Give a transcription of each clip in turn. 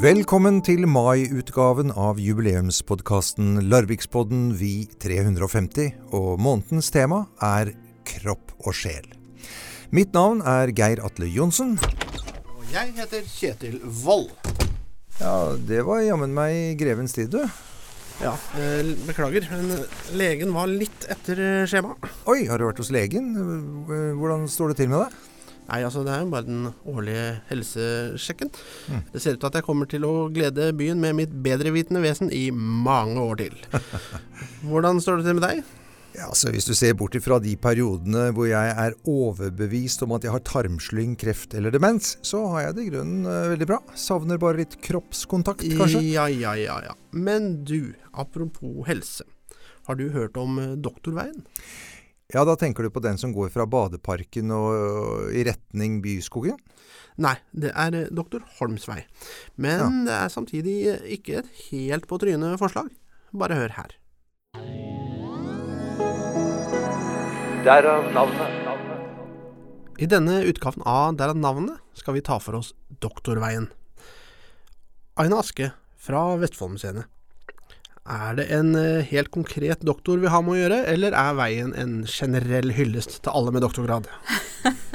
Velkommen til mai-utgaven av jubileumspodkasten Larvikspodden Vi 350, og månedens tema er kropp og sjel. Mitt navn er Geir Atle Johnsen. Og jeg heter Kjetil Wold. Ja, det var jammen meg grevens tid, du. Ja, eh, beklager, men legen var litt etter eh, skjema. Oi, har du vært hos legen? Hvordan står det til med deg? Nei, altså det er jo bare den årlige helsesjekken. Mm. Det ser ut til at jeg kommer til å glede byen med mitt bedrevitende vesen i mange år til. Hvordan står det til med deg? Ja, altså Hvis du ser bort ifra de periodene hvor jeg er overbevist om at jeg har tarmslyng, kreft eller demens, så har jeg det i grunnen uh, veldig bra. Savner bare litt kroppskontakt, kanskje. Ja, ja, ja, ja. Men du, apropos helse. Har du hørt om Doktorveien? Ja, da tenker du på den som går fra Badeparken og i retning Byskogen? Nei, det er eh, Doktor Holms vei. Men ja. det er samtidig ikke et helt på trynet forslag. Bare hør her. Derav navnet. I denne utgaven av Derav navnet skal vi ta for oss Doktorveien. Aina Aske fra Vestfoldmuseene. Er det en eh, helt konkret doktor vi har med å gjøre, eller er veien en generell hyllest til alle med doktorgrad?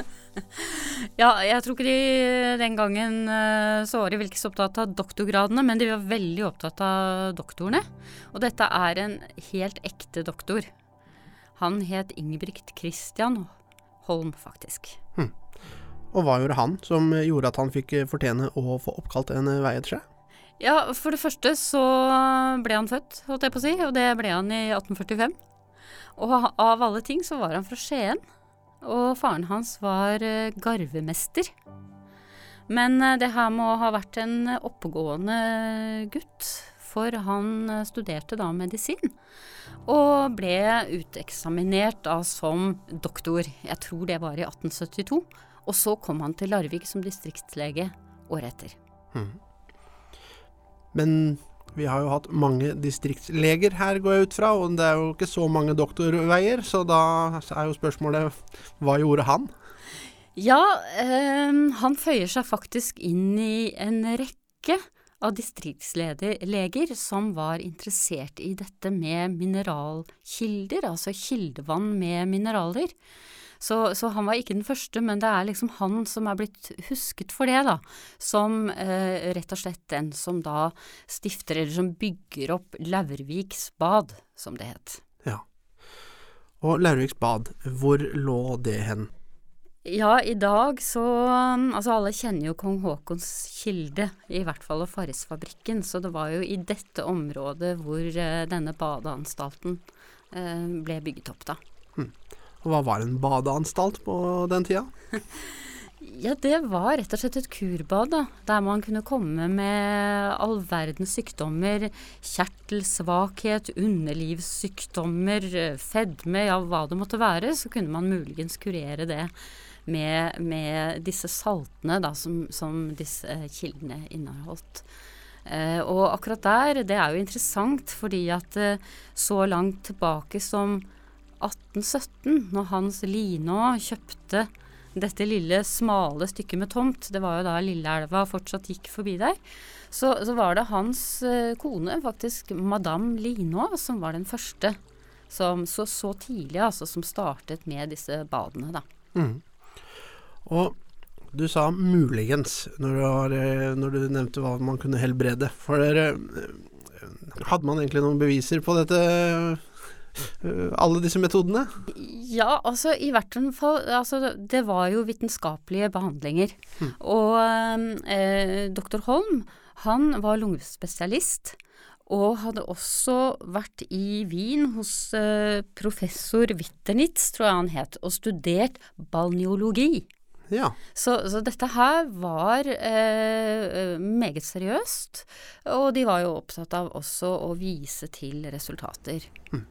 ja, jeg tror ikke de den gangen eh, så var de vel ikke så opptatt av doktorgradene, men de var veldig opptatt av doktorene. Og dette er en helt ekte doktor. Han het Ingebrigt Christian Holm, faktisk. Hm. Og hva gjorde han som gjorde at han fikk fortjene å få oppkalt en vei etter seg? Ja, for det første så ble han født, holdt jeg på å si, og det ble han i 1845. Og av alle ting så var han fra Skien, og faren hans var uh, garvemester. Men uh, det her må ha vært en oppegående gutt, for han uh, studerte da medisin. Og ble uteksaminert da som doktor, jeg tror det var i 1872. Og så kom han til Larvik som distriktslege året etter. Hmm. Men vi har jo hatt mange distriktsleger her, går jeg ut fra, og det er jo ikke så mange doktorveier, så da er jo spørsmålet hva gjorde han? Ja, øh, han føyer seg faktisk inn i en rekke av distriktsleger som var interessert i dette med mineralkilder, altså kildevann med mineraler. Så, så, han var ikke den første, men det er liksom han som er blitt husket for det, da. Som eh, rett og slett den som da stifter, eller som bygger opp Laurviks bad, som det het. Ja. Og Laurviks bad, hvor lå det hen? Ja, i dag så Altså, alle kjenner jo kong Haakons kilde, i hvert fall og Farrisfabrikken, så det var jo i dette området hvor eh, denne badeanstalten eh, ble bygget opp, da. Hmm. Hva var en badeanstalt på den tida? ja, det var rett og slett et kurbad, da. Der man kunne komme med all verdens sykdommer. Kjertelsvakhet, underlivssykdommer, fedme, ja hva det måtte være. Så kunne man muligens kurere det med, med disse saltene da, som, som disse kildene inneholdt. Eh, og akkurat der, det er jo interessant fordi at eh, så langt tilbake som 1817, når Hans Linå kjøpte dette lille, smale stykket med tomt, det var jo da Lilleelva fortsatt gikk forbi der, så, så var det hans uh, kone, faktisk madame Linå, som var den første som så, så tidlig, altså, som startet med disse badene, da. Mm. Og du sa muligens når du, har, eh, når du, nevnte hva man kunne helbrede. For dere, eh, hadde man egentlig noen beviser på dette Eh, alle disse metodene? Ja, altså i hvert fall altså, Det var jo vitenskapelige behandlinger. Mm. Og eh, doktor Holm, han var lungespesialist. Og hadde også vært i Wien hos eh, professor Witternitz, tror jeg han het, og studert balneologi. Ja. Så, så, dette her var eh, meget seriøst, og de var jo opptatt av også å vise til resultater. Mm.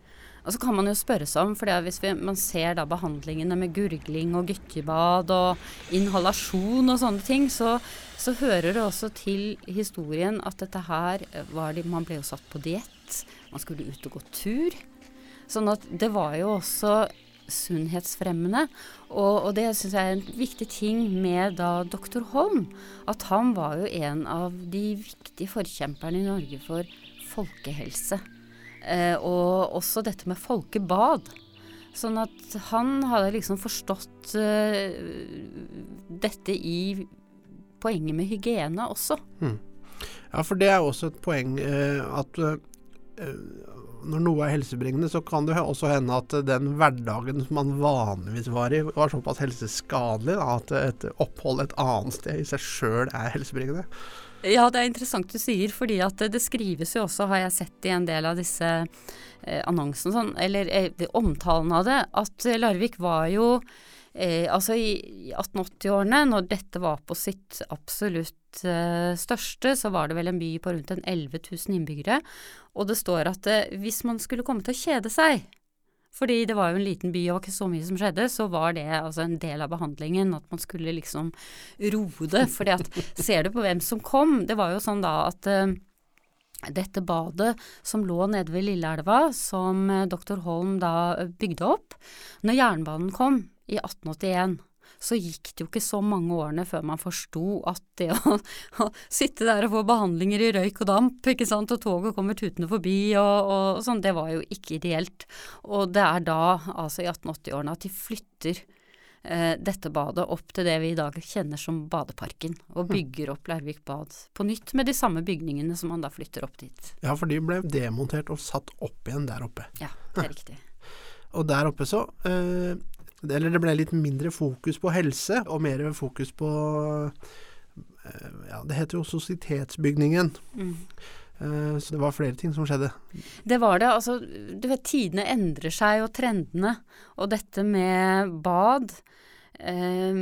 Og så kan man jo spørre seg om, for hvis vi, man ser da behandlingene med gurgling og gykkebad og inhalasjon og sånne ting, så, så, hører det også til historien at dette her var de, Man ble jo satt på diett, man skulle ut og gå tur. Sånn at det var jo også sunnhetsfremmende. Og, og det syns jeg er en viktig ting med da doktor Holm. At han var jo en av de viktige forkjemperne i Norge for folkehelse. Eh, og også dette med folkebad. Sånn at han hadde liksom forstått uh, dette i poenget med hygiene også. Mm. Ja, for det er også et poeng uh, at når noe er helsebringende, så kan det også hende at den hverdagen som man vanligvis var i, var såpass helseskadelig da, at et opphold et annet sted i seg sjøl er helsebringende. Ja, det er interessant du sier, fordi at det, skrives jo også, har jeg sett i en del av disse eh, annonsene, sånn, eller eh, omtalen av det, at Larvik var jo eh, Altså i 1880-årene, når dette var på sitt absolutt eh, største, så var det vel en by på rundt en 11 000 innbyggere. Og det står at hvis man skulle komme til å kjede seg, fordi det var jo en liten by og ikke så mye som skjedde, så var det altså en del av behandlingen at man skulle liksom roe det. at ser du på hvem som kom, det var jo sånn da at uh, dette badet som lå nede ved Lilleelva, som uh, doktor Holm da bygde opp, når jernbanen kom i 1881 så gikk det jo ikke så mange årene før man forsto at det å, å, sitte der og få behandlinger i røyk og damp, ikke sant, og toget kommer tutende forbi og, og sånn, det var jo ikke ideelt. Og det er da, altså i 1880-årene, at de flytter eh, dette badet opp til det vi i dag kjenner som Badeparken, og hm. bygger opp Leirvik bad på nytt med de samme bygningene som man da flytter opp dit. Ja, for de ble demontert og satt opp igjen der oppe. Ja, det er riktig. Og der oppe så eh, eller det ble litt mindre fokus på helse, og mer fokus på eh, Ja, det heter jo Sosietetsbygningen. Mm. Eh, så det var flere ting som skjedde. Det var det. Altså, du vet, tidene endrer seg, og trendene. Og dette med bad eh,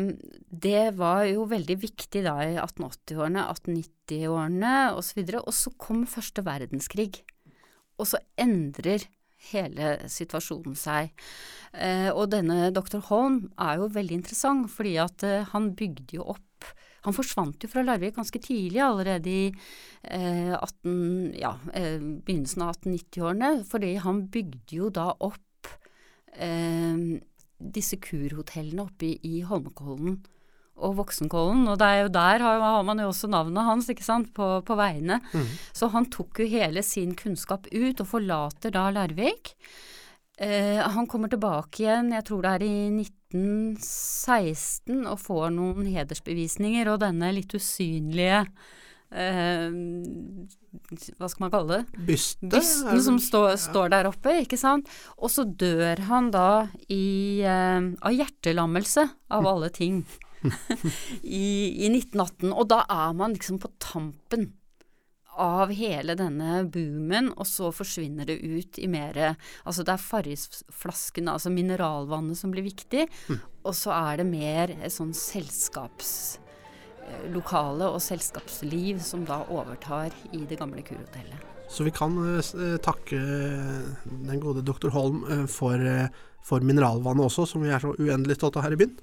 det var jo veldig viktig da i 1880-årene, 1890-årene osv. Og så kom første verdenskrig. Og så endrer hele situasjonen seg. Eh, og denne dr. Holm er jo veldig interessant, fordi at eh, han bygde jo opp Han forsvant jo fra Larvik ganske tidlig, allerede i eh, 18, ja, eh, begynnelsen av 1890-årene, fordi han bygde jo da opp eh, disse kurhotellene oppe i, i Holmenkollen og Voksenkollen, og det er jo der har, har man jo også navnet hans, ikke sant, på, på veiene. Mm. Så han tok jo hele sin kunnskap ut, og forlater da Larvik. Eh, han kommer tilbake igjen, jeg tror det er i 1916, og får noen hedersbevisninger, og denne litt usynlige eh, hva skal man kalle det? Byste? Bysten som stå, ja. står der oppe, ikke sant. Og så dør han da i, eh, av hjertelammelse, av alle ting. i, i 1918. Og da er man liksom på tampen av hele denne boomen, og så forsvinner det ut i mer Altså det er Farrisflaskene, altså mineralvannet, som blir viktig, mm. og så er det mer sånn selskapslokale og selskapsliv som da overtar i det gamle kurhotellet. Så vi kan uh, takke den gode doktor Holm uh, for uh, for mineralvannet også, som vi er så uendelig stolte av her i byen?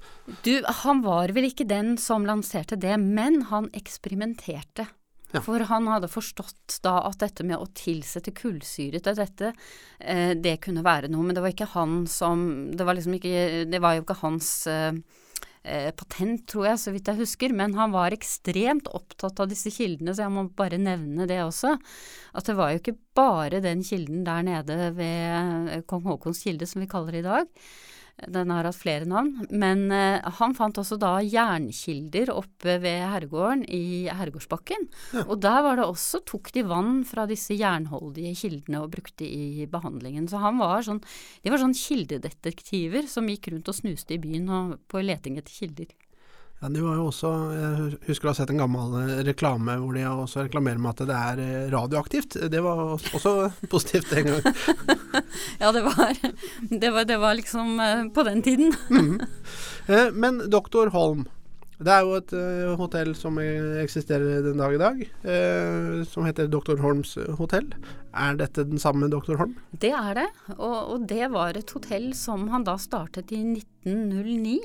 Du, han var vel ikke den som lanserte det, men han eksperimenterte. Ja. For han hadde forstått da at dette med å tilsette kullsyre til dette, eh, det kunne være noe. Men det var ikke han som Det var liksom ikke Det var jo ikke hans eh, patent, tror jeg, så vidt jeg husker. Men han var ekstremt opptatt av disse kildene, så jeg må bare nevne det også. At det var jo ikke bare den kilden der nede ved eh, kong Haakons kilde, som vi kaller det i dag. Den har hatt flere navn. Men uh, han fant også da jernkilder oppe ved herregården i Herregårdsbakken. Ja. Og der var det også, tok de vann fra disse jernholdige kildene og brukte i behandlingen. Så han var sånn, de var sånn kildedetektiver som gikk rundt og snuste i byen og, på leting etter kilder. Ja, de var jo også, Jeg husker du har sett en gammel eh, reklame hvor de også reklamerer med at det er eh, radioaktivt. Det var også positivt en gang. ja, det var, det var, det var liksom eh, på den tiden. mm. Men doktor Holm, det er jo et uh, hotell som eksisterer den dag i dag, uh, som heter Dr. Holms hotell. Er dette den samme Dr. Holm? Det er det, og, og, det var et hotell som han da startet i 1909.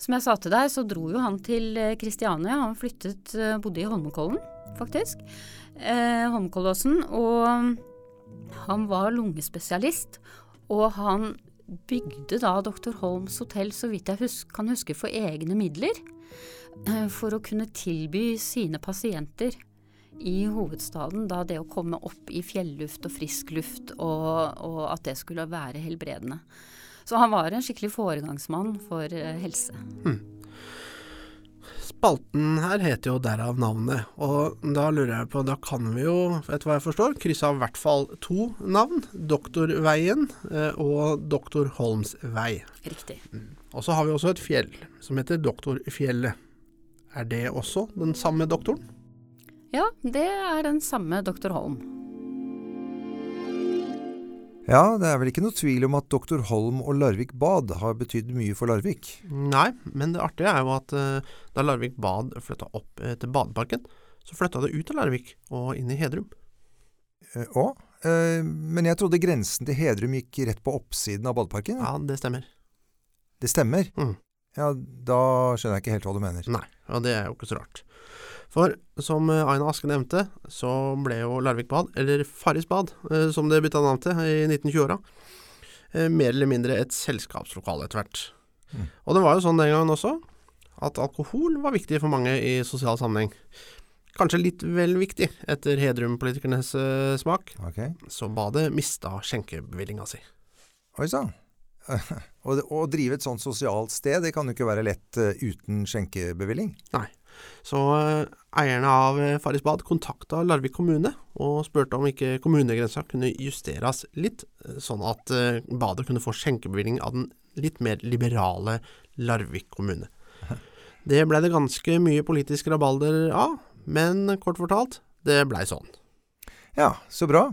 Som jeg sa til deg, så dro jo han til Kristiania. Han flyttet, uh, bodde i Holmenkollen, faktisk. Holmenkollåsen. Og han var lungespesialist, og han bygde da Dr. Holms hotell, så vidt jeg husker, kan huske, for egne midler. Eh, for å kunne tilby sine pasienter i hovedstaden da det å komme opp i fjelluft og frisk luft, og, og at det skulle være helbredende. Så han var en skikkelig foregangsmann for eh, helse. Hmm. Spalten her heter jo derav navnet, og da lurer jeg på, da kan vi jo, etter hva jeg forstår, krysse av i hvert fall to navn. Doktorveien eh, og Doktor Holms vei. Riktig. Mm. Og så har vi også et fjell som heter Doktorfjellet. Er det også den samme doktoren? Ja, det er den samme doktor Holm. Ja, det er vel ikke noe tvil om at Dr. Holm og Larvik bad har betydd mye for Larvik? Nei, men det artige er jo at uh, da Larvik bad flytta opp uh, til badeparken, så flytta det ut av Larvik og inn i Hedrum. Uh, å? men jeg trodde grensen til Hedrum gikk rett på oppsiden av badeparken? Ja, det stemmer. Det stemmer? Mm. Ja, da skjønner jeg ikke helt hva du mener. Nei, og det er jo ikke så rart. For som eh, Aina Aske nevnte, så ble jo Larvik bad, eller Farris bad, eh, som det bytta navn til i 1920-åra, eh, mer eller mindre et selskapslokale etter hvert. Mm. Og det var jo sånn den gangen også, at alkohol var viktig for mange i sosial sammenheng. Kanskje litt vel viktig etter Hedrum-politikernes smak. Okay. Så badet mista skjenkebevillinga si. Oi sann. Å drive et sånt sosialt sted, det kan jo ikke være lett uh, uten skjenkebevilling? Nei. Så uh, eierne av eh, Farris bad kontakta Larvik kommune og spurte om ikke kommunegrensa kunne justeres litt, sånn at badet kunne få skjenkebevilling av den litt mer liberale Larvik kommune. Det ble det ganske mye politisk rabalder av, men kort fortalt, det blei sånn. Ja, så bra.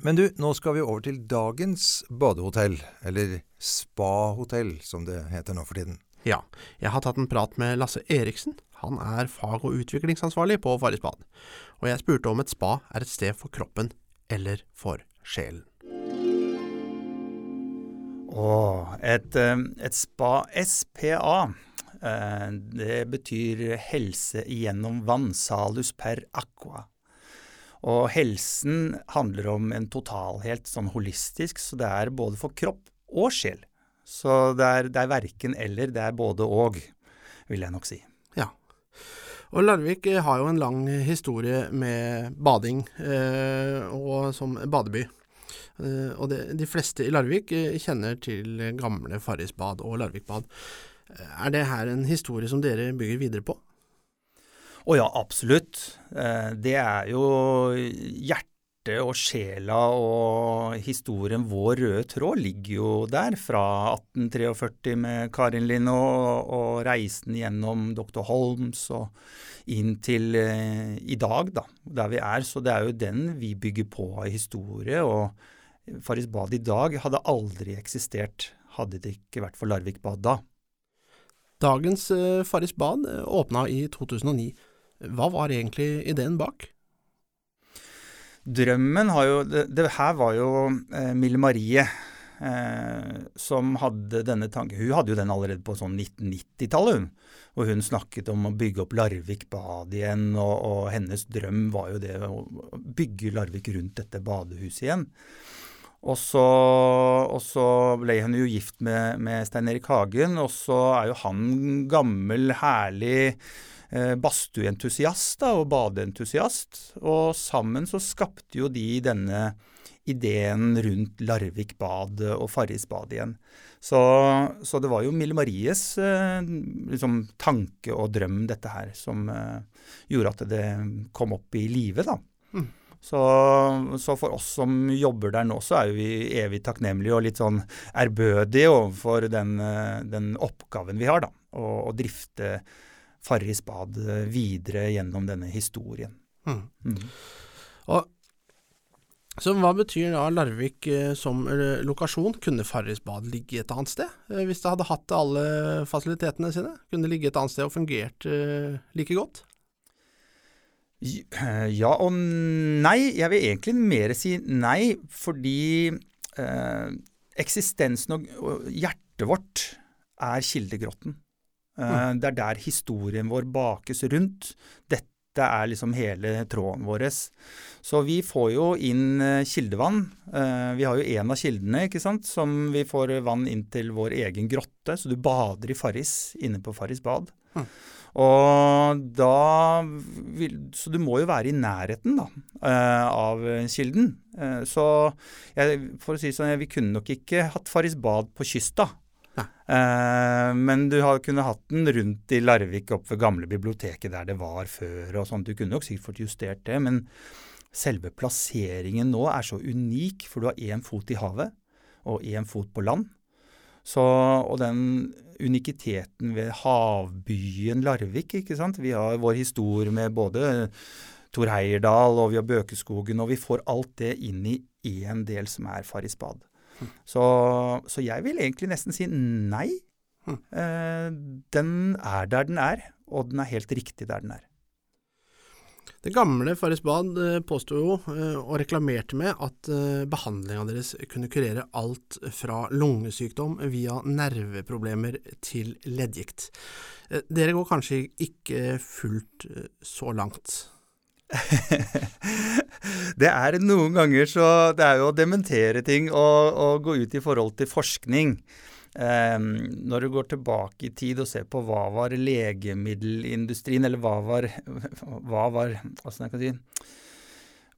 Men du, nå skal vi over til dagens badehotell, eller spahotell som det heter nå for tiden. Ja, jeg har tatt en prat med Lasse Eriksen, han er fag- og utviklingsansvarlig på Farris bad, og jeg spurte om et spa er et sted for kroppen eller for sjelen. Å, et, eh, et spa, SPA, eh, det betyr helse gjennom vann, salus per aqua. Og helsen handler om en totalhet, sånn holistisk, så det er både for kropp og sjel. Så det er, det er verken eller, det er både og, vil jeg nok si. Ja. Og Larvik eh, har jo en lang historie med bading, eh, og som badeby. Eh, og det, de fleste i Larvik eh, kjenner til gamle Farris bad og Larvik bad. Eh, er det her en historie som dere bygger videre på? Å ja, absolutt. Eh, det er jo hjertet og sjela og historien Vår røde tråd ligger jo der, fra 1843 med Karin Lind og, og reisen gjennom Dr. Holms og inn til eh, i dag, da, der vi er. Så det er jo den vi bygger på av historie. Og Farris bad i dag hadde aldri eksistert hadde det ikke vært for Larvik bad da. Dagens eh, Farris bad åpna i 2009. Hva var egentlig ideen bak? Drømmen har jo Det, det her var jo eh, Mille Marie eh, som hadde denne tanken. Hun hadde jo den allerede på sånn 1990-tallet, hun. Og hun snakket om å bygge opp Larvik bad igjen, og, og, hennes drøm var jo det å bygge Larvik rundt dette badehuset igjen. Og så, og så ble hun jo gift med, med Stein Erik Hagen, og så er jo han gammel, herlig badstueentusiast og badeentusiast. Og sammen så skapte jo de denne ideen rundt Larvik bad og Farris bad igjen. Så, så, det var jo Mille Maries eh, liksom, tanke og drøm, dette her, som eh, gjorde at det kom opp i live, da. Mm. Så, så, for oss som jobber der nå, så er vi evig takknemlige og litt sånn ærbødige overfor den, eh, den oppgaven vi har, da. Å drifte Farris bad videre gjennom denne historien. Mm. Mm. Og, så hva betyr da Larvik eh, som eh, lokasjon? Kunne Farris bad ligge et annet sted? Eh, hvis det hadde hatt alle fasilitetene sine? Kunne det ligge et annet sted og fungert eh, like godt? Ja og nei. Jeg vil egentlig mer si nei, fordi eh, eksistensen og hjertet vårt er Kildegrotten. Mm. Det er der historien vår bakes rundt. Dette er liksom hele tråden vår. Så vi får jo inn eh, kildevann. Eh, vi har jo en av kildene ikke sant, som vi får vann inn til vår egen grotte. Så du bader i Farris inne på Farris bad. Mm. Og da vil, Så du må jo være i nærheten da, av kilden. Så jeg, for å si sånn, vi kunne nok ikke hatt Farris bad på kysta. Uh, men du har kunne hatt den rundt i Larvik, opp ved gamle biblioteket der det var før. og sånt. Du kunne nok sikkert fått justert det, men selve plasseringen nå er så unik, for du har én fot i havet og én fot på land. Så, og den unikiteten ved havbyen Larvik, ikke sant. Vi har vår historie med både Tor Heyerdahl og vi har Bøkeskogen, og vi får alt det inn i én del som er Farrisbad. Så, så, jeg vil egentlig nesten si nei. Mm. Eh, den er der den er, og den er helt riktig der den er. Det gamle Farris Bad eh, påsto jo, eh, og reklamerte med, at eh, behandlinga deres kunne kurere alt fra lungesykdom via nerveproblemer til leddgikt. Dere går kanskje ikke fullt så langt? det er noen ganger så Det er jo å dementere ting og, og gå ut i forhold til forskning. Um, når du går tilbake i tid og ser på hva var legemiddelindustrien, eller hva var, hva var Åssen jeg kan si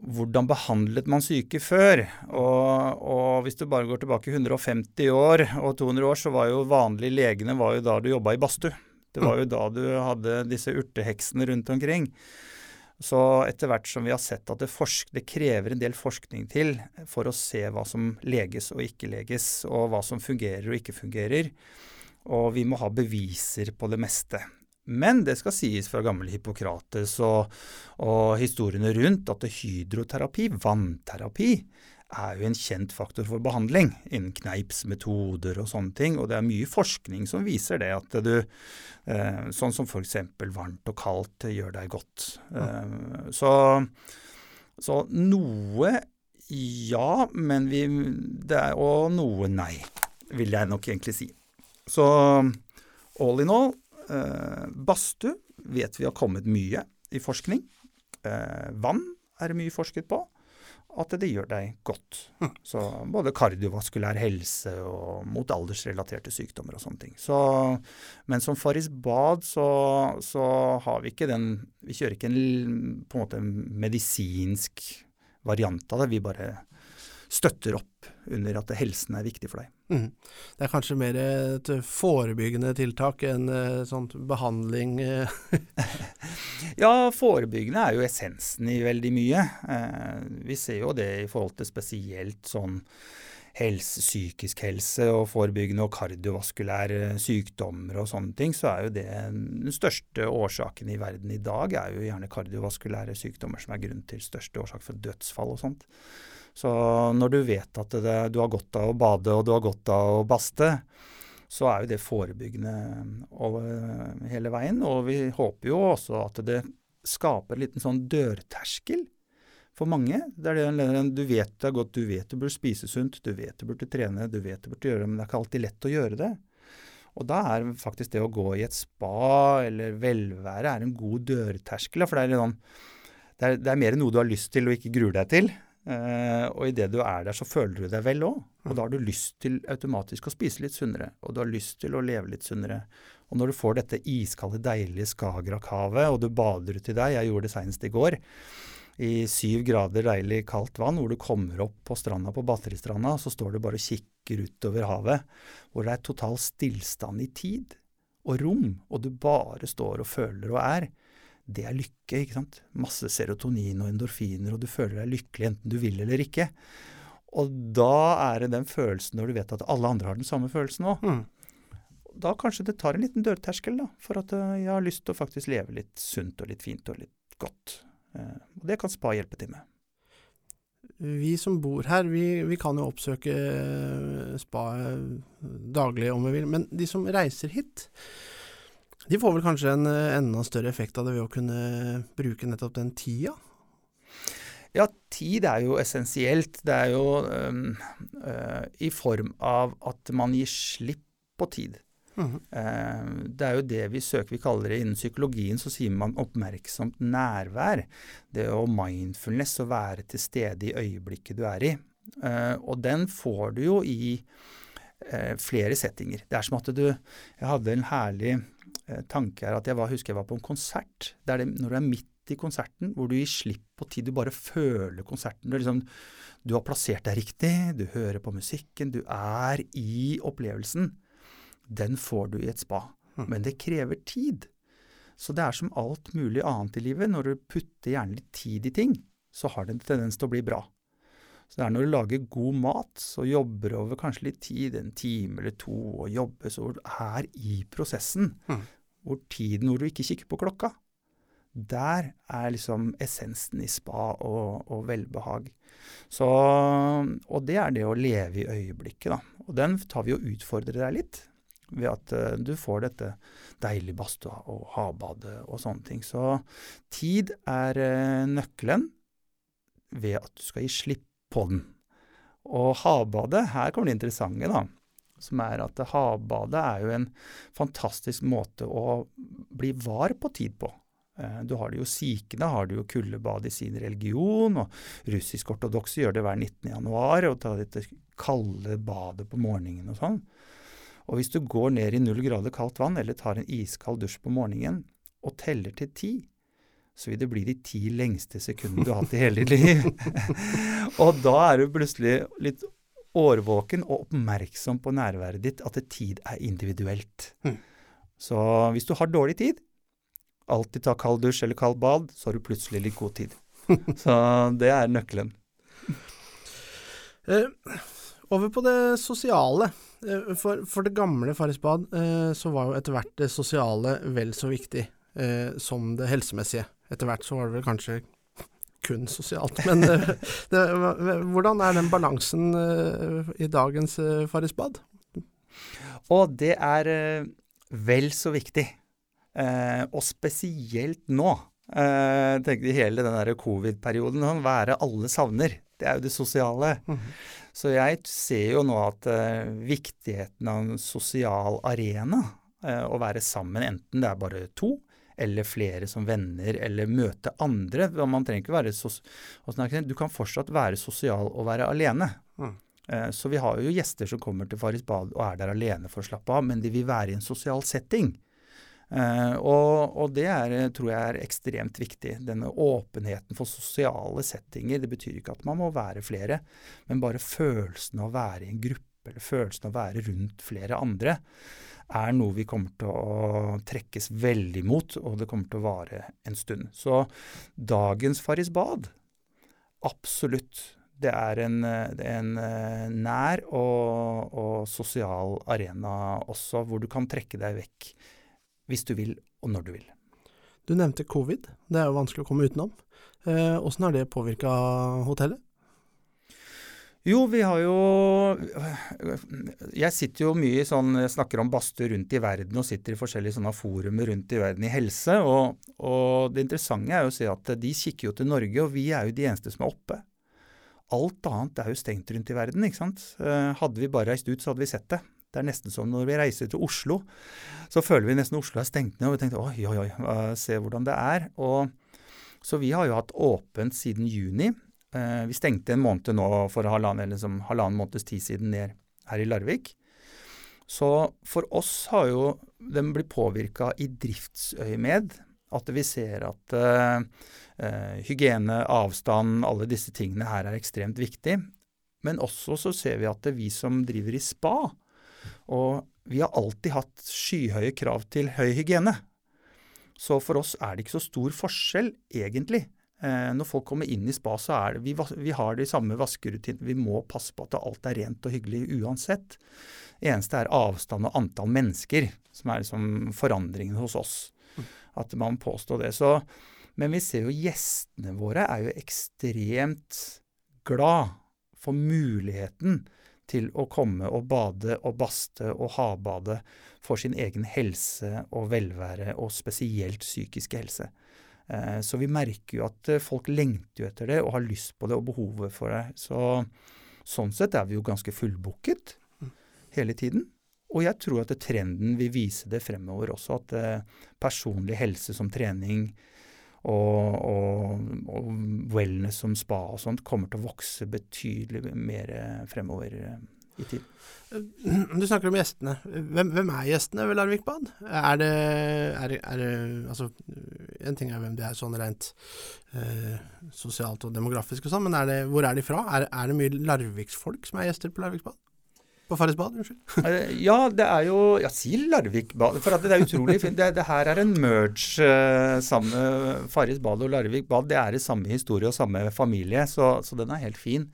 hvordan behandlet man syke før? Og, og, hvis du bare går tilbake 150 år og 200 år, så var jo vanlige legene var jo da du jobba i badstue. Det var jo da du hadde disse urteheksene rundt omkring. Så etter hvert som vi har sett at det, det, krever en del forskning til for å se hva som leges og ikke leges, og hva som fungerer og ikke fungerer. Og vi må ha beviser på det meste. Men det skal sies fra gamle Hippokrates og, og historiene rundt at hydroterapi, vannterapi, er jo en kjent faktor for behandling innen Kneips metoder og sånne ting. Og det er mye forskning som viser det, at du eh, Sånn som f.eks. varmt og kaldt gjør deg godt. Ja. så, så, noe ja, men vi det er, Og noe nei, vil jeg nok egentlig si. Så all in all, eh, badstue vet vi har kommet mye i forskning. Eh, vann er det mye forsket på at det gjør deg godt. Så både kardiovaskulær helse og mot aldersrelaterte sykdommer og sånne ting. Så, men som Faris Bad så, så, har vi ikke den Vi kjører ikke en på en måte medisinsk variant av det. Vi bare støtter opp under at helsen er viktig for deg. Mm. Det er kanskje mer et forebyggende tiltak enn sånn behandling? Eh. ja, forebyggende er jo essensen i veldig mye. Eh, vi ser jo det i forhold til spesielt sånn helse, psykisk helse og forebyggende og kardiovaskulære sykdommer og sånne ting, så er jo det den største årsaken i verden i dag er jo gjerne kardiovaskulære sykdommer som er grunn til største årsak for dødsfall og sånt. Så når du vet at det, du har godt av å bade og du har godt av å baste, så er jo det forebyggende over eh, hele veien. Og vi håper jo også at det skaper en liten sånn dørterskel for mange. Det er det, du vet det er godt, du vet du burde spise sunt, du vet du burde trene, du vet du burde gjøre det, men det er ikke alltid lett å gjøre det. Og da er faktisk det å gå i et spa eller velvære er en god dørterskel. For det er, sånn, det er, det er mer noe du har lyst til og ikke gruer deg til. Uh, og idet du er der, så føler du deg vel òg. Og da har du lyst til automatisk å spise litt sunnere. Og du har lyst til å leve litt sunnere. Og når du får dette iskalde, deilige Skagerrakhavet, og du bader uti der Jeg gjorde det senest i går. I syv grader deilig kaldt vann, hvor du kommer opp på stranda på Batteristranda, så står du bare og kikker utover havet, hvor det er total stillstand i tid og rom, og du bare står og føler og er det er lykke. ikke sant? Masse serotonin og endorfiner, og du føler deg lykkelig enten du vil eller ikke. Og da er det den følelsen når du vet at alle andre har den samme følelsen òg. Mm. Da kanskje det tar en liten dørterskel da, for at eh, jeg har lyst til å faktisk leve litt sunt og litt fint og litt godt. Eh, og det kan spa hjelpe til med. Vi som bor her, vi, vi, kan jo oppsøke eh, spa daglig om vi vil, men de som reiser hit, de får vel kanskje en eh, enda større effekt av det ved å kunne bruke nettopp den tida? Ja, tid er jo essensielt. Det er jo um, øh, i form av at man gir slipp på tid. Mm. Det er jo det vi søker. Vi kaller det innen psykologien så sier man oppmerksomt nærvær. Det å mindfulness, å være til stede i øyeblikket du er i. Og den får du jo i flere settinger. Det er som at du Jeg hadde en herlig tanke her at jeg var, husker jeg var på en konsert. Det er det, når du er midt i konserten, hvor du gir slipp på tid. Du bare føler konserten. Du, liksom, du har plassert deg riktig, du hører på musikken, du er i opplevelsen. Den får du i et spa. Mm. Men det krever tid. Så det er som alt mulig annet i livet. Når du putter gjerne litt tid i ting, så har det en tendens til å bli bra. Så det er når du lager god mat, så jobber du over kanskje litt tid, en time eller to, og jobber så du er i prosessen. Mm. Hvor tiden hvor du ikke kikker på klokka. Der er liksom essensen i spa og, og, velbehag. Så, og det er det å leve i øyeblikket, da. Og den tar vi og utfordrer deg litt. Ved at uh, du får dette deilige badstua og havbadet og sånne ting. Så tid er uh, nøkkelen ved at du skal gi slipp på den. Og havbadet, her kommer det interessante, da. Som er at havbadet er jo en fantastisk måte å bli var på tid på. Eh, du har det jo Sikhene har det jo kuldebad i sin religion, og russisk-ortodokse gjør det hver 19. januar, og tar dette kalde badet på morgenen og sånn. Og hvis du går ned i null grader kaldt vann, eller tar en iskald dusj på morgenen, og teller til ti, så vil det bli de ti lengste sekundene du har hatt i hele ditt liv. og da er du plutselig litt årvåken og oppmerksom på nærværet ditt, at tid er individuelt. Mm. Så hvis du har dårlig tid, alltid ta kald dusj eller kald bad, så har du plutselig litt god tid. Så det er nøkkelen. uh, over på det sosiale. Uh, for, for, det gamle Farrisbad uh, så var jo etter hvert det sosiale vel så viktig som det helsemessige. Etter hvert så var det vel kanskje kun sosialt. Men eh, det, hvordan er den balansen eh, i dagens Farrisbad? Og det er vel så viktig. Eh, og spesielt nå, Uh, tenkte hele den der covid-perioden, hva er det alle savner? Det er jo det sosiale. Mm. Så jeg ser jo nå at uh, viktigheten av en sosial arena, uh, å være sammen, enten det er bare to, eller flere som venner, eller møte andre. Man trenger ikke være Du kan fortsatt være sosial og være alene. Mm. Så vi har jo gjester som kommer til Faris Bad og er der alene for å slappe av, men de vil være i en sosial setting. Uh, og, og, det er, tror jeg er ekstremt viktig. Denne åpenheten for sosiale settinger. Det betyr ikke at man må være flere, men bare følelsen av å være i en gruppe, eller følelsen av å være rundt flere andre, er noe vi kommer til å trekkes veldig mot, og det kommer til å vare en stund. Så dagens Farisbad, absolutt. Det er en, en eh, nær og, og sosial arena også, hvor du kan trekke deg vekk hvis du vil, og når du vil. Du nevnte covid. Det er jo vanskelig å komme utenom. Åssen eh, har det påvirka hotellet? Jo, vi har jo Jeg sitter jo mye i sånn Jeg snakker om badstue rundt i verden og sitter i forskjellige sånne forumer rundt i verden i helse. Og, og, det interessante er jo å se at de kikker jo til Norge, og vi er jo de eneste som er oppe. Alt annet er jo stengt rundt i verden, ikke sant. Eh, hadde vi bare reist ut, så hadde vi sett det. Det er nesten som når vi reiser til Oslo, så føler vi nesten Oslo er stengt ned. Og vi tenkte oi, oi, oi, se hvordan det er. Og, så vi har jo hatt åpent siden juni. Eh, vi stengte en måned nå for halvannen, liksom, halvannen måneds tid siden ned her i Larvik. Så for oss har jo den blitt påvirka i driftsøyemed. At vi ser at uh, uh, hygiene, avstand, alle disse tingene her er ekstremt viktig. Men også så ser vi at vi som driver i spa, og vi har alltid hatt skyhøye krav til høy hygiene. Så for oss er det ikke så stor forskjell, egentlig. Eh, når folk kommer inn i spa, så er det vi, vi har de samme vaskerutinene. Vi må passe på at alt er rent og hyggelig uansett. Det eneste er avstand og antall mennesker som er liksom forandringen hos oss. At man påstår det. Så, men vi ser jo gjestene våre er jo ekstremt glad for muligheten til å komme og bade og baste og havbade for sin egen helse og velvære, og spesielt psykiske helse. Eh, så vi merker jo at eh, folk lengter jo etter det og har lyst på det og behovet for det. Så sånn sett er vi jo ganske fullbooket hele tiden. og jeg tror at trenden vil vise det fremover også, at eh, personlig helse som trening og, og, og, wellness som spa og sånt kommer til å vokse betydelig mer fremover i tid. Du snakker om gjestene. Hvem, hvem er gjestene ved Larvik bad? Er det, er, er det, Altså, en ting er hvem de er sånn rent eh, sosialt og demografisk og sånn, men er det, hvor er de fra? Er, er det mye Larviksfolk som er gjester på Larvik bad? På Farris bad, unnskyld. Ja, det er jo Ja, si Larvik bad. For det er utrolig fint. Det, det, her er en merge Eh, sammen Farris bad og Larvik bad. Det er i samme historie og samme familie, så, så den er helt fin.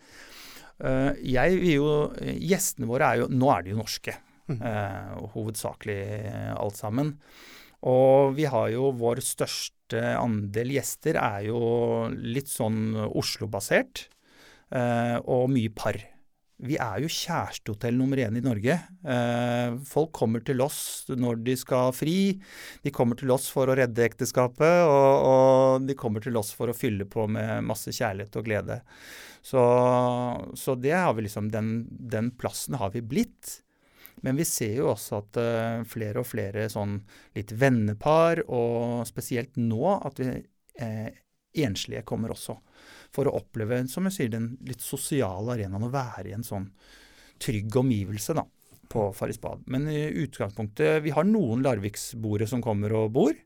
Uh, jeg vil jo Gjestene våre er jo Nå er de jo norske. Uh, hovedsakelig alt sammen. Og vi har jo vår største andel gjester er jo litt sånn Oslo-basert. og mye par. Vi er jo kjærestehotell nummer én i Norge. Eh, folk kommer til oss når de skal fri. De kommer til oss for å redde ekteskapet, og, og de kommer til oss for å fylle på med masse kjærlighet og glede. Så, så det har vi liksom, den, den, plassen har vi blitt. Men vi ser jo også at uh, flere og flere sånn litt vennepar, og spesielt nå at vi eh, enslige kommer også for å oppleve, som jeg sier, den litt sosiale arenaen. Å være i en sånn trygg omgivelse da, på Farrisbad. Men i utgangspunktet Vi har noen larviksboere som kommer og bor.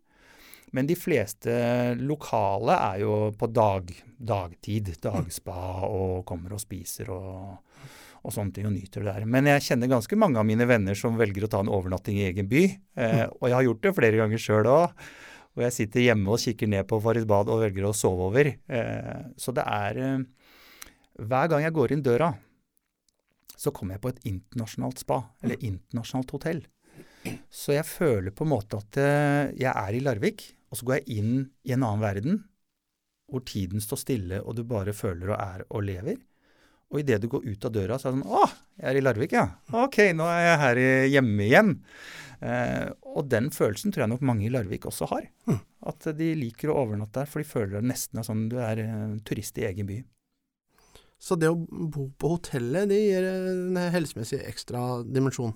Men de fleste lokale er jo på dag, dagtid, dagspa, og kommer og spiser og, og sånne ting og nyter det der. Men jeg kjenner ganske mange av mine venner som velger å ta en overnatting i egen by. Eh, og jeg har gjort det flere ganger sjøl òg. Og jeg sitter hjemme og kikker ned på Faris bad og velger å sove over. Eh, så det er eh, Hver gang jeg går inn døra, så kommer jeg på et internasjonalt spa, eller internasjonalt hotell. Så jeg føler på en måte at eh, jeg er i Larvik, og så går jeg inn i en annen verden hvor tiden står stille, og du bare føler og er og lever. Og idet du går ut av døra, så er det sånn Å, jeg er i Larvik, ja. Ok, nå er jeg her hjemme igjen. Eh, og den følelsen tror jeg nok mange i Larvik også har. Mm. At de liker å overnatte der, for de føler det nesten er sånn du er eh, turist i egen by. Så det å bo på hotellet, det gir en helsemessig ekstra dimensjon?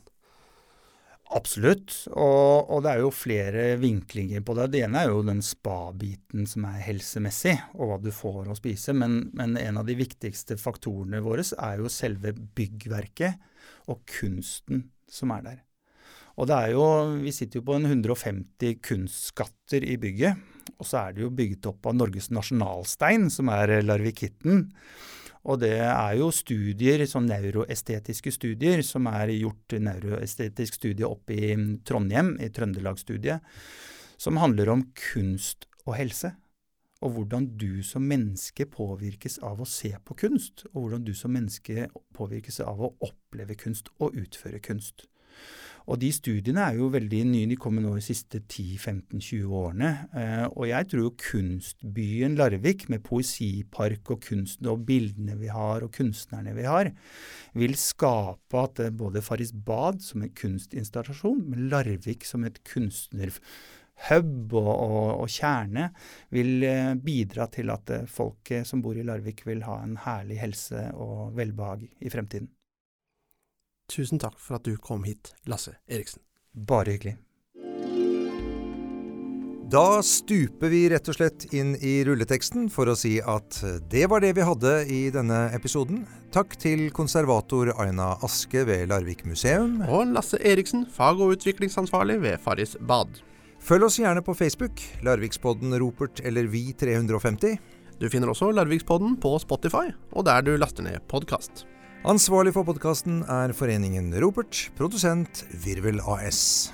Absolutt, og, og, det er jo flere vinklinger på det. Det ene er jo den spa-biten som er helsemessig, og hva du får å spise. Men, men, en av de viktigste faktorene våre er jo selve byggverket og kunsten som er der. Og det er jo, Vi sitter jo på en 150 kunstskatter i bygget. Og så er det jo bygget opp av Norges nasjonalstein, som er larvikitten. Og det er jo studier, sånn neuroestetiske studier, som er gjort neuroestetisk studie oppe i Trondheim, i Trøndelagsstudiet, som handler om kunst og helse. Og hvordan du som menneske påvirkes av å se på kunst, og hvordan du som menneske påvirkes av å oppleve kunst og utføre kunst. Og de studiene er jo veldig nye, de kommer nå de siste 10-15-20 årene. Eh, og jeg tror jo kunstbyen Larvik, med poesipark og kunsten og bildene vi har og kunstnerne vi har, vil skape at både Farris Bad som en kunstinstallasjon, med Larvik som et kunstnerhub og, og, og, kjerne vil eh, bidra til at folket som bor i Larvik vil ha en herlig helse og velbehag i fremtiden. Tusen takk for at du kom hit, Lasse Eriksen. Bare hyggelig. Da stuper vi rett og slett inn i rulleteksten for å si at det var det vi hadde i denne episoden. Takk til konservator Aina Aske ved Larvik museum. Og Lasse Eriksen, fag- og utviklingsansvarlig ved Farris bad. Følg oss gjerne på Facebook, Larvikspodden Ropert eller Vi350. Du finner også Larvikspodden på Spotify, og der du laster ned podkast. Ansvarlig for podkasten er foreningen Ropert, produsent Virvel AS.